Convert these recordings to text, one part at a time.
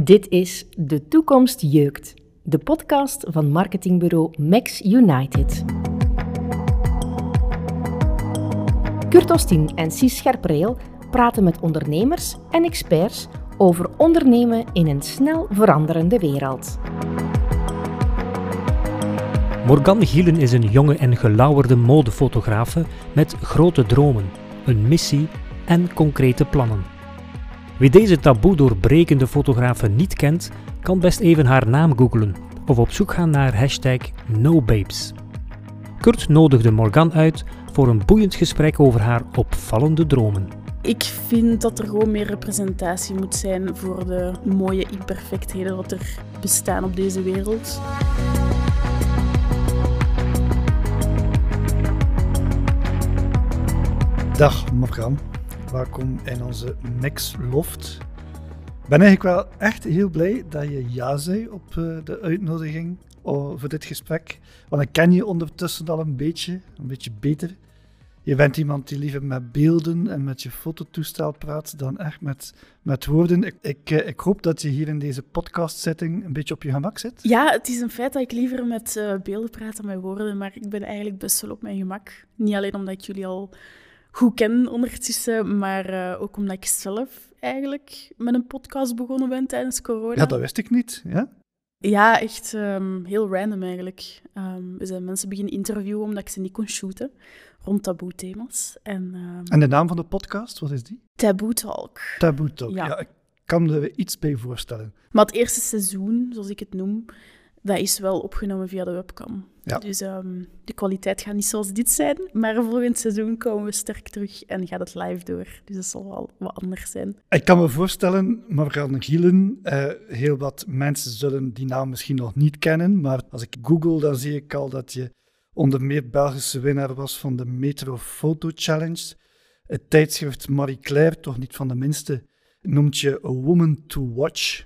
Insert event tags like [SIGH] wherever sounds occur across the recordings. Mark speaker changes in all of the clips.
Speaker 1: Dit is De Toekomst Jeukt, de podcast van marketingbureau Max United. Kurt Ostien en Cies Scherpreel praten met ondernemers en experts over ondernemen in een snel veranderende wereld.
Speaker 2: Morgan Gielen is een jonge en gelauwerde modefotografe met grote dromen, een missie en concrete plannen. Wie deze taboe doorbrekende fotografe niet kent, kan best even haar naam googlen of op zoek gaan naar hashtag NoBabes. Kurt nodigde Morgan uit voor een boeiend gesprek over haar opvallende dromen.
Speaker 3: Ik vind dat er gewoon meer representatie moet zijn voor de mooie imperfectheden dat er bestaan op deze wereld.
Speaker 4: Dag Morgan, welkom in onze Mix Loft. Ik ben eigenlijk wel echt heel blij dat je ja zei op eh, de uitnodiging oh, voor dit gesprek. Want ik ken je ondertussen al een beetje, een beetje beter. Je bent iemand die liever met beelden en met je fototoestel praat dan echt met, met woorden. Ik, ik, eh, ik hoop dat je hier in deze podcastsetting een beetje op je gemak zit.
Speaker 3: Ja, het is een feit dat ik liever met uh, beelden praat dan met woorden, maar ik ben eigenlijk best wel op mijn gemak. Niet alleen omdat ik jullie al goed ken ondertussen, maar uh, ook omdat ik zelf eigenlijk met een podcast begonnen ben tijdens corona.
Speaker 4: Ja, dat wist ik niet. Ja,
Speaker 3: ja echt um, heel random eigenlijk. Um, we zijn mensen beginnen interviewen omdat ik ze niet kon shooten rond taboe-thema's. En, um,
Speaker 4: en de naam van de podcast, wat is die?
Speaker 3: Taboe Talk.
Speaker 4: Taboe Talk, ja. ja ik kan er iets bij voorstellen.
Speaker 3: Maar het eerste seizoen, zoals ik het noem, dat is wel opgenomen via de webcam. Ja. Dus um, de kwaliteit gaat niet zoals dit zijn. Maar volgend seizoen komen we sterk terug en gaat het live door. Dus dat zal wel wat anders zijn.
Speaker 4: Ik kan me voorstellen, Margan Gielen, uh, heel wat mensen zullen die naam misschien nog niet kennen. Maar als ik google, dan zie ik al dat je onder meer Belgische winnaar was van de Metro Photo Challenge. Het tijdschrift Marie Claire, toch niet van de minste, noemt je A Woman to Watch.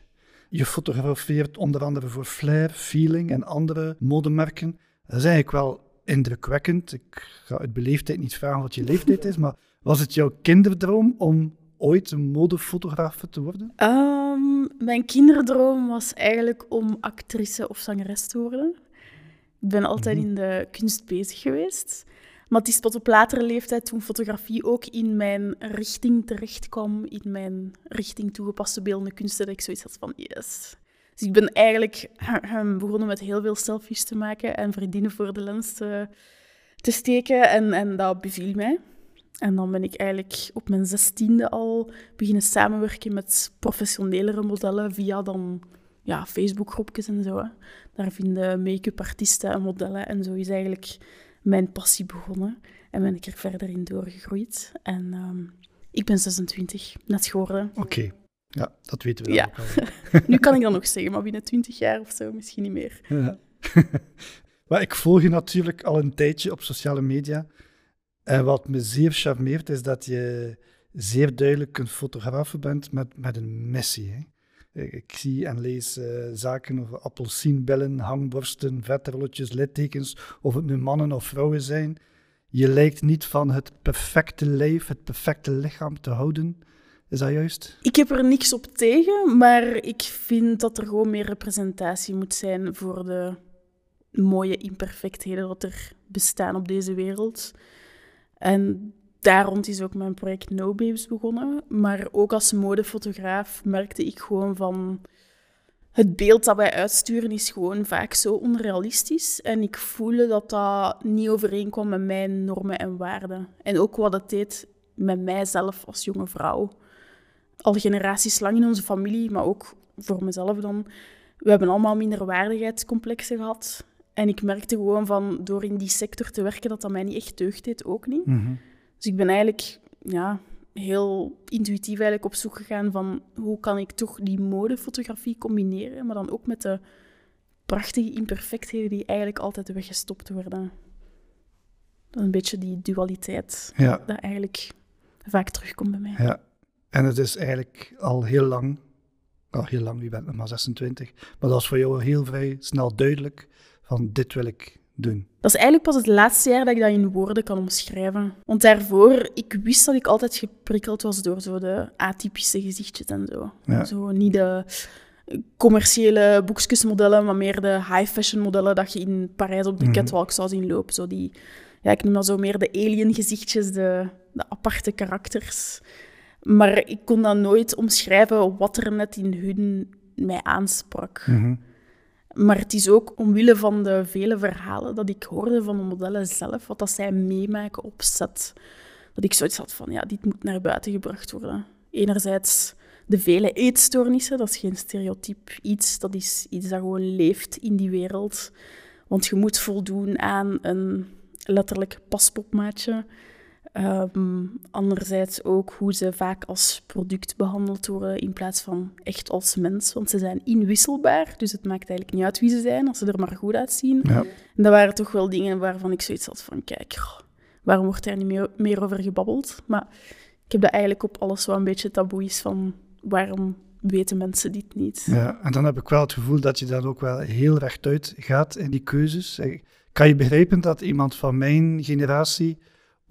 Speaker 4: Je fotografeert onder andere voor Flair, Feeling en andere modemerken. Dat is eigenlijk wel indrukwekkend. Ik ga uit beleefdheid niet vragen wat je leeftijd is, maar was het jouw kinderdroom om ooit een modefotograaf te worden?
Speaker 3: Um, mijn kinderdroom was eigenlijk om actrice of zangeres te worden. Ik ben altijd mm -hmm. in de kunst bezig geweest. Maar is tot op latere leeftijd, toen fotografie ook in mijn richting terecht kwam, in mijn richting toegepaste beeldende kunsten, dat ik zoiets had van yes. Dus ik ben eigenlijk begonnen met heel veel selfies te maken en vriendinnen voor de lens te, te steken. En, en dat beviel mij. En dan ben ik eigenlijk op mijn zestiende al beginnen samenwerken met professionelere modellen via dan ja, Facebookgroepjes en zo. Daar vinden make-up artiesten en modellen en zo is eigenlijk mijn passie begonnen. En ben ik er verder in doorgegroeid. En um, ik ben 26, net geworden.
Speaker 4: Oké, okay. ja, dat weten we
Speaker 3: ja.
Speaker 4: al. [LAUGHS] [LAUGHS]
Speaker 3: nu kan ik dat nog zeggen, maar binnen 20 jaar of zo misschien niet meer.
Speaker 4: Ja. [LAUGHS] maar ik volg je natuurlijk al een tijdje op sociale media. En wat me zeer charmeert, is dat je zeer duidelijk een fotograaf bent met, met een missie. Hè? Ik zie en lees uh, zaken over appelsienbellen, hangborsten, vetrolletjes, littekens, of het nu mannen of vrouwen zijn. Je lijkt niet van het perfecte lijf, het perfecte lichaam te houden. Is dat juist?
Speaker 3: Ik heb er niks op tegen, maar ik vind dat er gewoon meer representatie moet zijn voor de mooie imperfectheden dat er bestaan op deze wereld. En daar rond is ook mijn project No Babes begonnen. Maar ook als modefotograaf merkte ik gewoon van... Het beeld dat wij uitsturen is gewoon vaak zo onrealistisch. En ik voelde dat dat niet overeenkwam met mijn normen en waarden. En ook wat het deed met mijzelf als jonge vrouw. Al generaties lang in onze familie, maar ook voor mezelf dan. We hebben allemaal minderwaardigheidscomplexen gehad. En ik merkte gewoon van, door in die sector te werken, dat dat mij niet echt deugd deed, ook niet. -hmm. Dus ik ben eigenlijk ja, heel intuïtief eigenlijk op zoek gegaan van hoe kan ik toch die modefotografie combineren, maar dan ook met de prachtige imperfectheden die eigenlijk altijd weggestopt worden. Dat een beetje die dualiteit
Speaker 4: ja.
Speaker 3: dat eigenlijk vaak terugkomt bij mij.
Speaker 4: Ja, en het is eigenlijk al heel lang, al heel lang, wie bent nog maar 26, maar dat is voor jou heel vrij snel duidelijk van dit wil ik doen.
Speaker 3: Dat is eigenlijk pas het laatste jaar dat ik dat in woorden kan omschrijven. Want daarvoor, ik wist dat ik altijd geprikkeld was door zo de atypische gezichtjes en zo.
Speaker 4: Ja.
Speaker 3: Zo niet de commerciële boekjesmodellen, maar meer de high-fashion modellen dat je in Parijs op de
Speaker 4: Mhm.
Speaker 3: catwalk zou zien lopen. Zo die, ja, ik noem dat zo meer de alien-gezichtjes, de, de aparte karakters. Maar ik kon dan nooit omschrijven wat er net in hun mij aansprak.
Speaker 4: Mhm.
Speaker 3: Maar het is ook omwille van de vele verhalen dat ik hoorde van de modellen zelf, wat dat zij meemaken op set, dat ik zoiets had van, ja, dit moet naar buiten gebracht worden. Enerzijds de vele eetstoornissen, dat is geen stereotyp iets, dat is iets dat gewoon leeft in die wereld. Want je moet voldoen aan een letterlijk paspopmaatje. Ehm, anderzijds ook hoe ze vaak als product behandeld worden in plaats van echt als mens. Want ze zijn inwisselbaar, dus het maakt eigenlijk niet uit wie ze zijn, als ze er maar goed uitzien.
Speaker 4: Ja.
Speaker 3: En dat waren toch wel dingen waarvan ik zoiets had van, kijk, goh, waarom wordt daar niet meer, meer over gebabbeld? Maar ik heb dat eigenlijk op alles wat een beetje taboe is van, waarom weten mensen dit niet?
Speaker 4: Ja, en dan heb ik wel het gevoel dat je dan ook wel heel rechtuit gaat in die keuzes. Eh, Kan je begrijpen dat iemand van mijn generatie,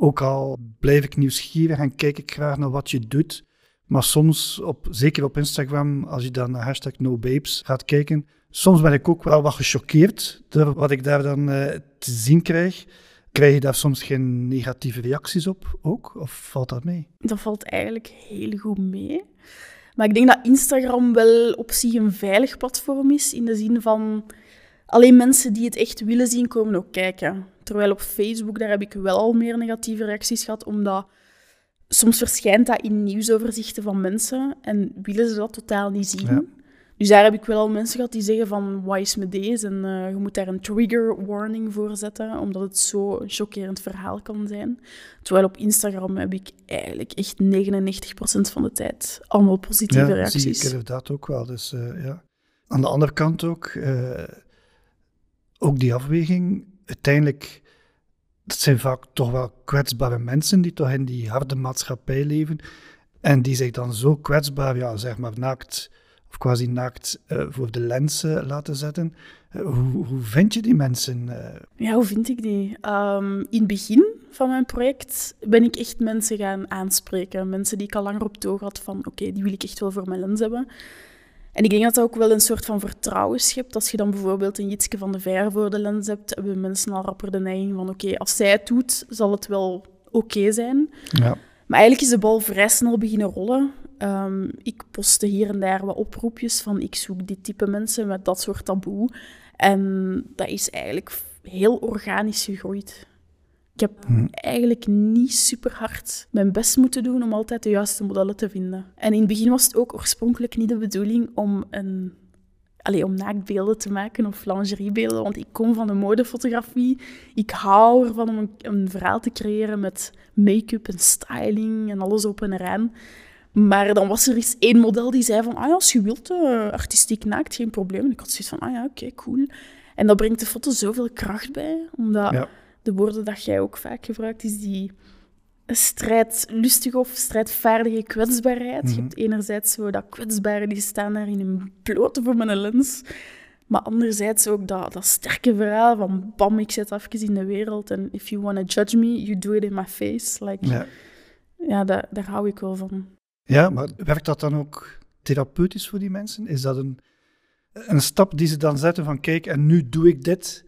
Speaker 4: ook al blijf ik nieuwsgierig en kijk ik graag naar wat je doet, maar soms, op, zeker op Instagram, als je dan naar hashtag NoBabes gaat kijken, soms ben ik ook wel wat gechoqueerd door wat ik daar dan eh, te zien krijg. Krijg je daar soms geen negatieve reacties op ook? Of valt dat mee?
Speaker 3: Dat valt eigenlijk heel goed mee. Maar ik denk dat Instagram wel op zich een veilig platform is, in de zin van alleen mensen die het echt willen zien, komen ook kijken. Terwijl op Facebook, daar heb ik wel al meer negatieve reacties gehad, omdat soms verschijnt dat in nieuwsoverzichten van mensen en willen ze dat totaal niet zien.
Speaker 4: Ja.
Speaker 3: Dus daar heb ik wel al mensen gehad die zeggen van, wat is met deze? En eh, je moet daar een trigger warning voor zetten, omdat het zo een chockerend verhaal kan zijn. Terwijl op Instagram heb ik eigenlijk echt 99% van de tijd allemaal positieve
Speaker 4: ja,
Speaker 3: reacties.
Speaker 4: zie ik inderdaad ook wel. Dus, eh, ja. Aan de andere kant ook, eh, ook die afweging. Uiteindelijk, dat zijn vaak toch wel kwetsbare mensen die toch in die harde maatschappij leven. En die zich dan zo kwetsbaar, ja, zeg maar naakt, of quasi naakt, eh, voor de lens laten zetten. Eh, hoe, hoe vind je die mensen? eh?
Speaker 3: Ja, hoe vind ik die? Ehm, in het begin van mijn project ben ik echt mensen gaan aanspreken. Mensen die ik al langer op het oog had van, oké, die wil ik echt wel voor mijn lens hebben. En ik denk dat dat ook wel een soort van vertrouwen schept. Als je dan bijvoorbeeld een Jitske van de Veer voor de lens hebt, hebben mensen al rapper de neiging van, oké, als zij het doet, zal het wel oké zijn.
Speaker 4: ja.
Speaker 3: Maar eigenlijk is de bal vrij snel beginnen rollen. Ehm, ik postte hier en daar wat oproepjes van ik zoek dit type mensen met dat soort taboe. En dat is eigenlijk heel organisch gegroeid. Ik heb
Speaker 4: Hm.
Speaker 3: eigenlijk niet super hard mijn best moeten doen om altijd de juiste modellen te vinden. En in het begin was het ook oorspronkelijk niet de bedoeling om een... Allee, om naaktbeelden te maken of lingeriebeelden, want ik kom van de modefotografie. Ik hou ervan om een, een verhaal te creëren met make-up en styling en alles op en eraan. Maar dan was er eens één model die zei van, ah ja, als je wilt, eh, artistiek naakt, geen probleem. En ik had zoiets van, ah ja, oké, cool. En dat brengt de foto zoveel kracht bij, omdat
Speaker 4: Ja.
Speaker 3: De woorden dat jij ook vaak gebruikt, is die strijdlustige of strijdvaardige kwetsbaarheid. Je
Speaker 4: Mhm.
Speaker 3: hebt enerzijds zo dat kwetsbare, die staan daar in hun blote voor mijn lens. Maar anderzijds ook dat, dat sterke verhaal van bam, ik zit even in de wereld en if you want to judge me, you do it in my face. Like, ja,
Speaker 4: Ja.
Speaker 3: daar, daar hou ik wel van.
Speaker 4: Ja, maar werkt dat dan ook therapeutisch voor die mensen? Is dat een, een stap die ze dan zetten van kijk, en nu doe ik dit?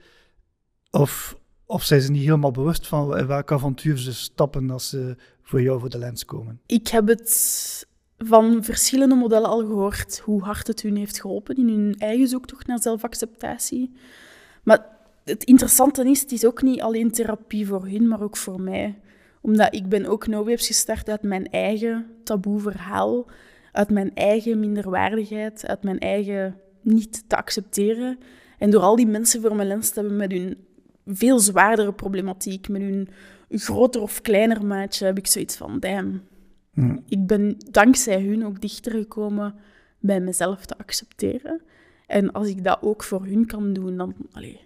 Speaker 4: Of, of zijn ze niet helemaal bewust van in welk avontuur ze stappen als ze voor jou voor de lens komen?
Speaker 3: Ik heb het van verschillende modellen al gehoord hoe hard het hun heeft geholpen in hun eigen zoektocht naar zelfacceptatie. Maar het interessante is, het is ook niet alleen therapie voor hun, maar ook voor mij. Omdat ik ben ook NoWebs gestart uit mijn eigen taboe verhaal, uit mijn eigen minderwaardigheid, uit mijn eigen niet te accepteren. En door al die mensen voor mijn lens te hebben met hun veel zwaardere problematiek, met hun groter of kleiner maatje, heb ik zoiets van, damn,
Speaker 4: Hm.
Speaker 3: ik ben dankzij hun ook dichter gekomen bij mezelf te accepteren. En als ik dat ook voor hun kan doen, dan... Allee,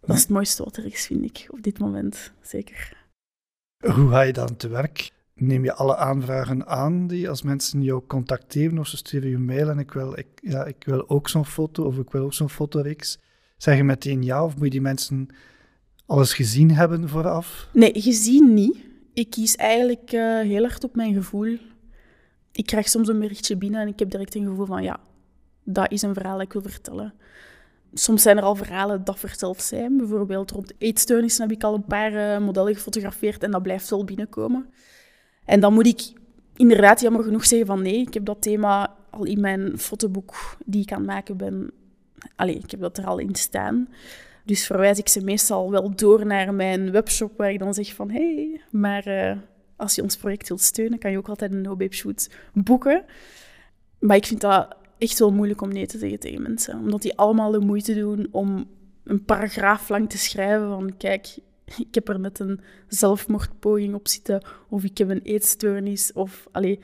Speaker 3: dat is het mooiste wat er is, vind ik, op dit moment. Zeker.
Speaker 4: Hoe ga je dan te werk? Neem je alle aanvragen aan die als mensen jou contacteren of ze sturen je mail en ik wil, ik, ja, ik wil ook zo'n foto of ik wil ook zo'n fotoreeks? Zeg je meteen ja of moet je die mensen alles gezien hebben vooraf?
Speaker 3: Nee, gezien niet. Ik kies eigenlijk eh, heel hard op mijn gevoel. Ik krijg soms een berichtje binnen en ik heb direct een gevoel van, ja, dat is een verhaal dat ik wil vertellen. Soms zijn er al verhalen dat verteld zijn. Bijvoorbeeld rond eetstoornissen heb ik al een paar uh, modellen gefotografeerd en dat blijft wel binnenkomen. En dan moet ik inderdaad jammer genoeg zeggen van nee, ik heb dat thema al in mijn fotoboek die ik aan het maken ben. Allee, ik heb dat er al in staan. Dus verwijs ik ze meestal wel door naar mijn webshop, waar ik dan zeg van hé, hey, maar uh, als je ons project wilt steunen, kan je ook altijd een no shoot boeken. Maar ik vind dat echt wel moeilijk om nee te zeggen tegen mensen. Omdat die allemaal de moeite doen om een paragraaf lang te schrijven van kijk, ik heb er net een zelfmoordpoging op zitten of ik heb een eetstoornis of allee,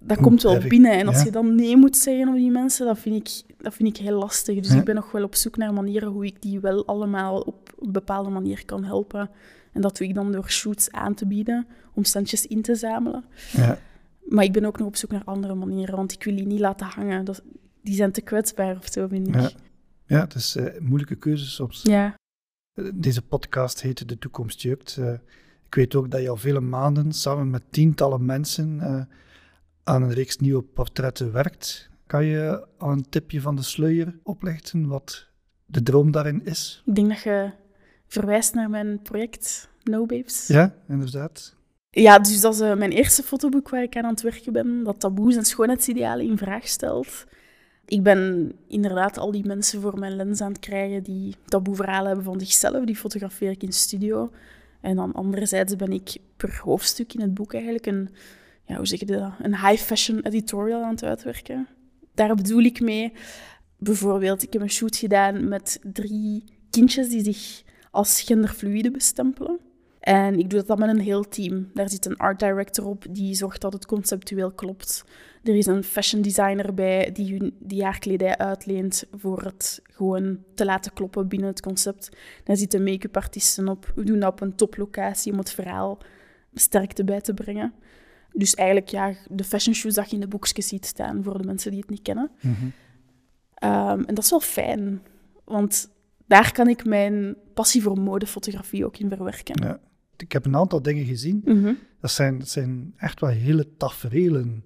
Speaker 3: dat komt wel binnen. En als je dan nee moet zeggen op die mensen, dat vind ik, dat vind ik heel lastig. Dus ik ben nog wel op zoek naar manieren hoe ik die wel allemaal op een bepaalde manier kan helpen. En dat doe ik dan door shoots aan te bieden, om standjes in te zamelen. Ja. Maar ik ben ook nog op zoek naar andere manieren, want ik wil die niet laten hangen. Dat, die zijn te kwetsbaar of zo, vind ik.
Speaker 4: Ja, ja het is uh, moeilijke keuze soms.
Speaker 3: Ja.
Speaker 4: Eh, deze podcast heet De Toekomst Jukt. Uh, ik weet ook dat je al vele maanden samen met tientallen mensen aan een reeks nieuwe portretten werkt. Kan je al een tipje van de sluier oplichten wat de droom daarin is?
Speaker 3: Ik denk dat je verwijst naar mijn project No Babes.
Speaker 4: Ja, inderdaad.
Speaker 3: Ja, dus dat is uh, mijn eerste fotoboek waar ik aan aan het werken ben, dat taboes en schoonheidsidealen in vraag stelt. Ik ben inderdaad al die mensen voor mijn lens aan het krijgen die taboeverhalen hebben van zichzelf. Die fotografeer ik in studio. En dan anderzijds ben ik per hoofdstuk in het boek eigenlijk een, ja, hoe zeg je dat, een high fashion editorial aan het uitwerken. Daar bedoel ik mee, bijvoorbeeld, ik heb een shoot gedaan met drie kindjes die zich als genderfluide bestempelen. En ik doe dat dan met een heel team. Daar zit een art director op die zorgt dat het conceptueel klopt. Er is een fashion designer bij die hun die jaarkledij uitleent voor het gewoon te laten kloppen binnen het concept. Daar zitten make-up artiesten op. We doen dat op een toplocatie om het verhaal sterkte bij te brengen. Dus eigenlijk, ja, de fashion shoes dat je in de boekjes ziet staan voor de mensen die het niet kennen. Mhm. Ehm, en dat is wel fijn, want daar kan ik mijn passie voor modefotografie ook in verwerken.
Speaker 4: Ja ik heb een aantal dingen gezien. Mhm. dat, zijn, dat zijn echt wel hele taferelen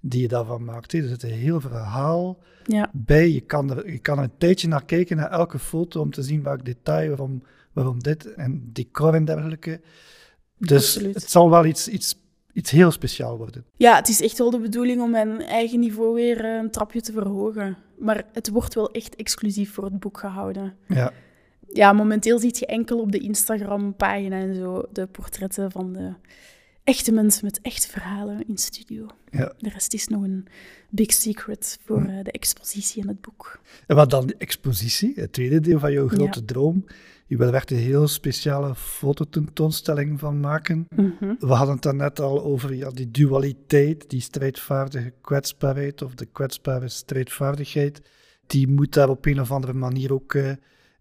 Speaker 4: die je daarvan maakt. Er zit een heel verhaal ja. bij. Je kan, er, je kan er een tijdje naar kijken, naar elke foto, om te zien welk detail, waarom, waarom dit en decor en dergelijke. Dus het zal wel iets, iets, iets heel speciaal worden.
Speaker 3: Ja, het is echt wel de bedoeling om mijn eigen niveau weer eh, een trapje te verhogen. Maar het wordt wel echt exclusief voor het boek gehouden.
Speaker 4: Ja
Speaker 3: ja, momenteel zie je enkel op de Instagram-pagina en zo de portretten van de echte mensen met echte verhalen in studio. Ja. De rest is nog een big secret voor eh, de expositie en het boek.
Speaker 4: En wat dan de expositie, het tweede deel van jouw grote droom. Je wil er echt een heel speciale fototentoonstelling van maken. Mhm. We hadden het daarnet al over ja, die dualiteit, die strijdvaardige kwetsbaarheid of de kwetsbare strijdvaardigheid. Die moet daar op een of andere manier ook... Uh,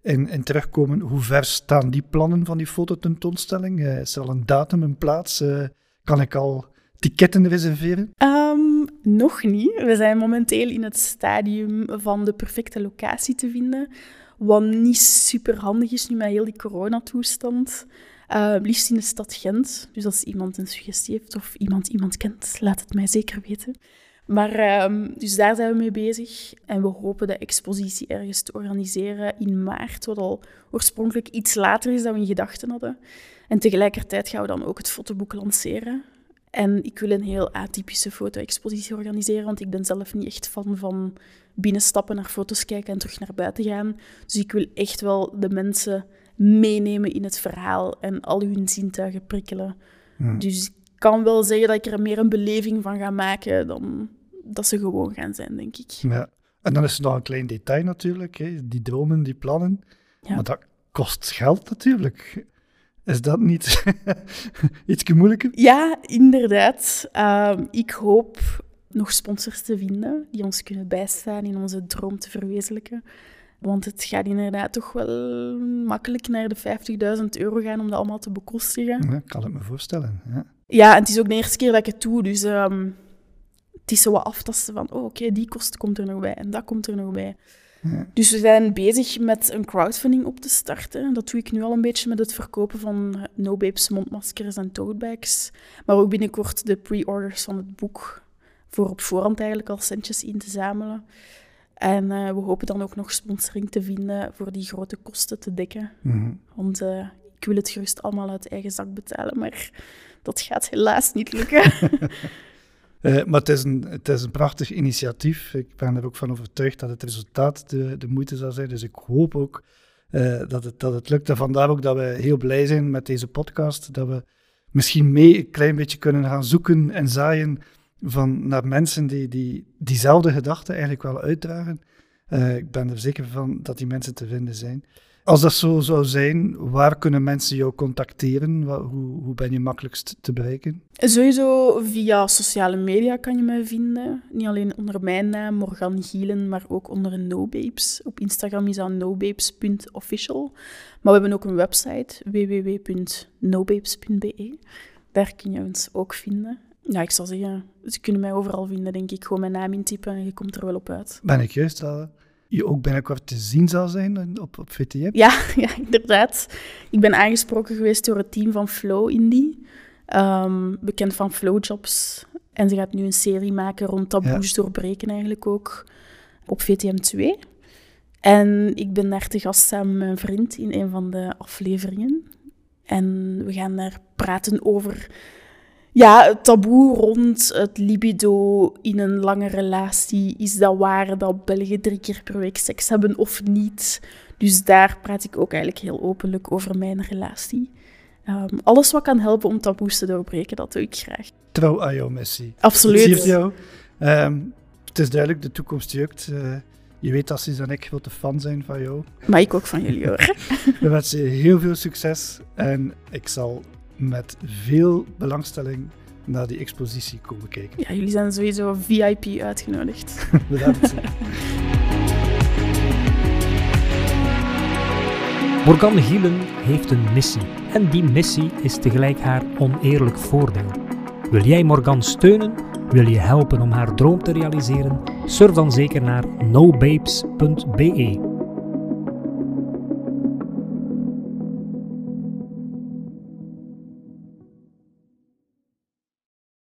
Speaker 4: in, in terugkomen. Hoe ver staan die plannen van die fototentoonstelling? Uh, is er al een datum, een plaats? Uh, kan ik al ticketten reserveren?
Speaker 3: Um, nog niet. We zijn momenteel in het stadium van de perfecte locatie te vinden. Wat niet super handig is nu met heel die coronatoestand. Uh, liefst in de stad Gent. Dus als iemand een suggestie heeft of iemand iemand kent, laat het mij zeker weten. Maar um, dus daar zijn we mee bezig. En we hopen de expositie ergens te organiseren in maart, wat al oorspronkelijk iets later is dan we in gedachten hadden. En tegelijkertijd gaan we dan ook het fotoboek lanceren. En ik wil een heel atypische foto-expositie organiseren, want ik ben zelf niet echt fan van binnenstappen, naar foto's kijken en terug naar buiten gaan. Dus ik wil echt wel de mensen meenemen in het verhaal en al hun zintuigen prikkelen. Hmm. Dus ik kan wel zeggen dat ik er meer een beleving van ga maken dan dat ze gewoon gaan zijn, denk ik.
Speaker 4: Ja. En dan is er nog een klein detail natuurlijk, hè? die dromen, die plannen. Ja. Maar dat kost geld natuurlijk. Is dat niet [LAUGHS] iets moeilijker?
Speaker 3: Ja, inderdaad. Ehm, ik hoop nog sponsors te vinden die ons kunnen bijstaan in onze droom te verwezenlijken. Want het gaat inderdaad toch wel makkelijk naar de 50.000 euro gaan om dat allemaal te bekostigen.
Speaker 4: Ja, kan ik me voorstellen. Ja.
Speaker 3: ja, en het is ook de eerste keer dat ik het doe. Dus um, het is zo wat aftasten van, oh, oké, die kost komt er nog bij en dat komt er nog bij. Ja. Dus we zijn bezig met een crowdfunding op te starten. Dat doe ik nu al een beetje met het verkopen van No Babes mondmaskers en totebags. Maar ook binnenkort de pre-orders van het boek. Voor op voorhand eigenlijk al centjes in te zamelen. En eh, we hopen dan ook nog sponsoring te vinden voor die grote kosten te dekken.
Speaker 4: Mhm.
Speaker 3: Want eh, ik wil het gerust allemaal uit eigen zak betalen, maar dat gaat helaas niet lukken. [LAUGHS]
Speaker 4: Eh, maar het is, een, het is een prachtig initiatief. Ik ben er ook van overtuigd dat het resultaat de, de moeite zal zijn. Dus ik hoop ook dat, het, dat het lukt. En vandaar ook dat we heel blij zijn met deze podcast. Dat we misschien mee een klein beetje kunnen gaan zoeken en zaaien van, naar mensen die, die diezelfde gedachten eigenlijk wel uitdragen. Eh, ik ben er zeker van dat die mensen te vinden zijn. Als dat zo zou zijn, waar kunnen mensen jou contacteren? Wa- Hoe, hoe ben je makkelijkst te bereiken?
Speaker 3: Sowieso via sociale media kan je mij vinden. Niet alleen onder mijn naam, Morgan Gielen, maar ook onder NoBabes. Op Instagram is dat nobabes.official. Maar we hebben ook een website, www.nobabes.be. Daar kun je ons ook vinden. Ja, ik zou zeggen, ze kunnen mij overal vinden, denk ik. Gewoon mijn naam intypen en je komt er wel op uit.
Speaker 4: Ben ik juist dat je ook binnenkort te zien zal zijn op, op VTM?
Speaker 3: Ja, [LAUGHS] ja, inderdaad. Ik ben aangesproken geweest door het team van Flow Indie, ehm, bekend van Flowjobs. En ze gaat nu een serie maken rond taboes doorbreken eigenlijk ook, op VTM 2. En ik ben daar te gast samen met mijn vriend in een van de afleveringen. En we gaan daar praten over ja, het taboe rond het libido in een lange relatie. Is dat waar dat Belgen drie keer per week seks hebben of niet? Dus daar praat ik ook eigenlijk heel openlijk over mijn relatie. Ehm, alles wat kan helpen om taboes te doorbreken, dat doe ik graag.
Speaker 4: Trouw aan jouw missie.
Speaker 3: Absoluut.
Speaker 4: Het jou. Ehm, het is duidelijk, de toekomst jukt. Eh, je weet dat Sis en ik grote fan zijn van jou.
Speaker 3: Maar ik ook van jullie hoor. [LAUGHS]
Speaker 4: We wensen je heel veel succes en ik zal met veel belangstelling naar die expositie komen kijken.
Speaker 3: Ja, jullie zijn sowieso VIP uitgenodigd. [LAUGHS]
Speaker 4: Bedankt.
Speaker 2: Morgan Gielen heeft een missie. En die missie is tegelijk haar oneerlijk voordeel. Wil jij Morgan steunen? Wil je helpen om haar droom te realiseren? Surf dan zeker naar nobabes.be.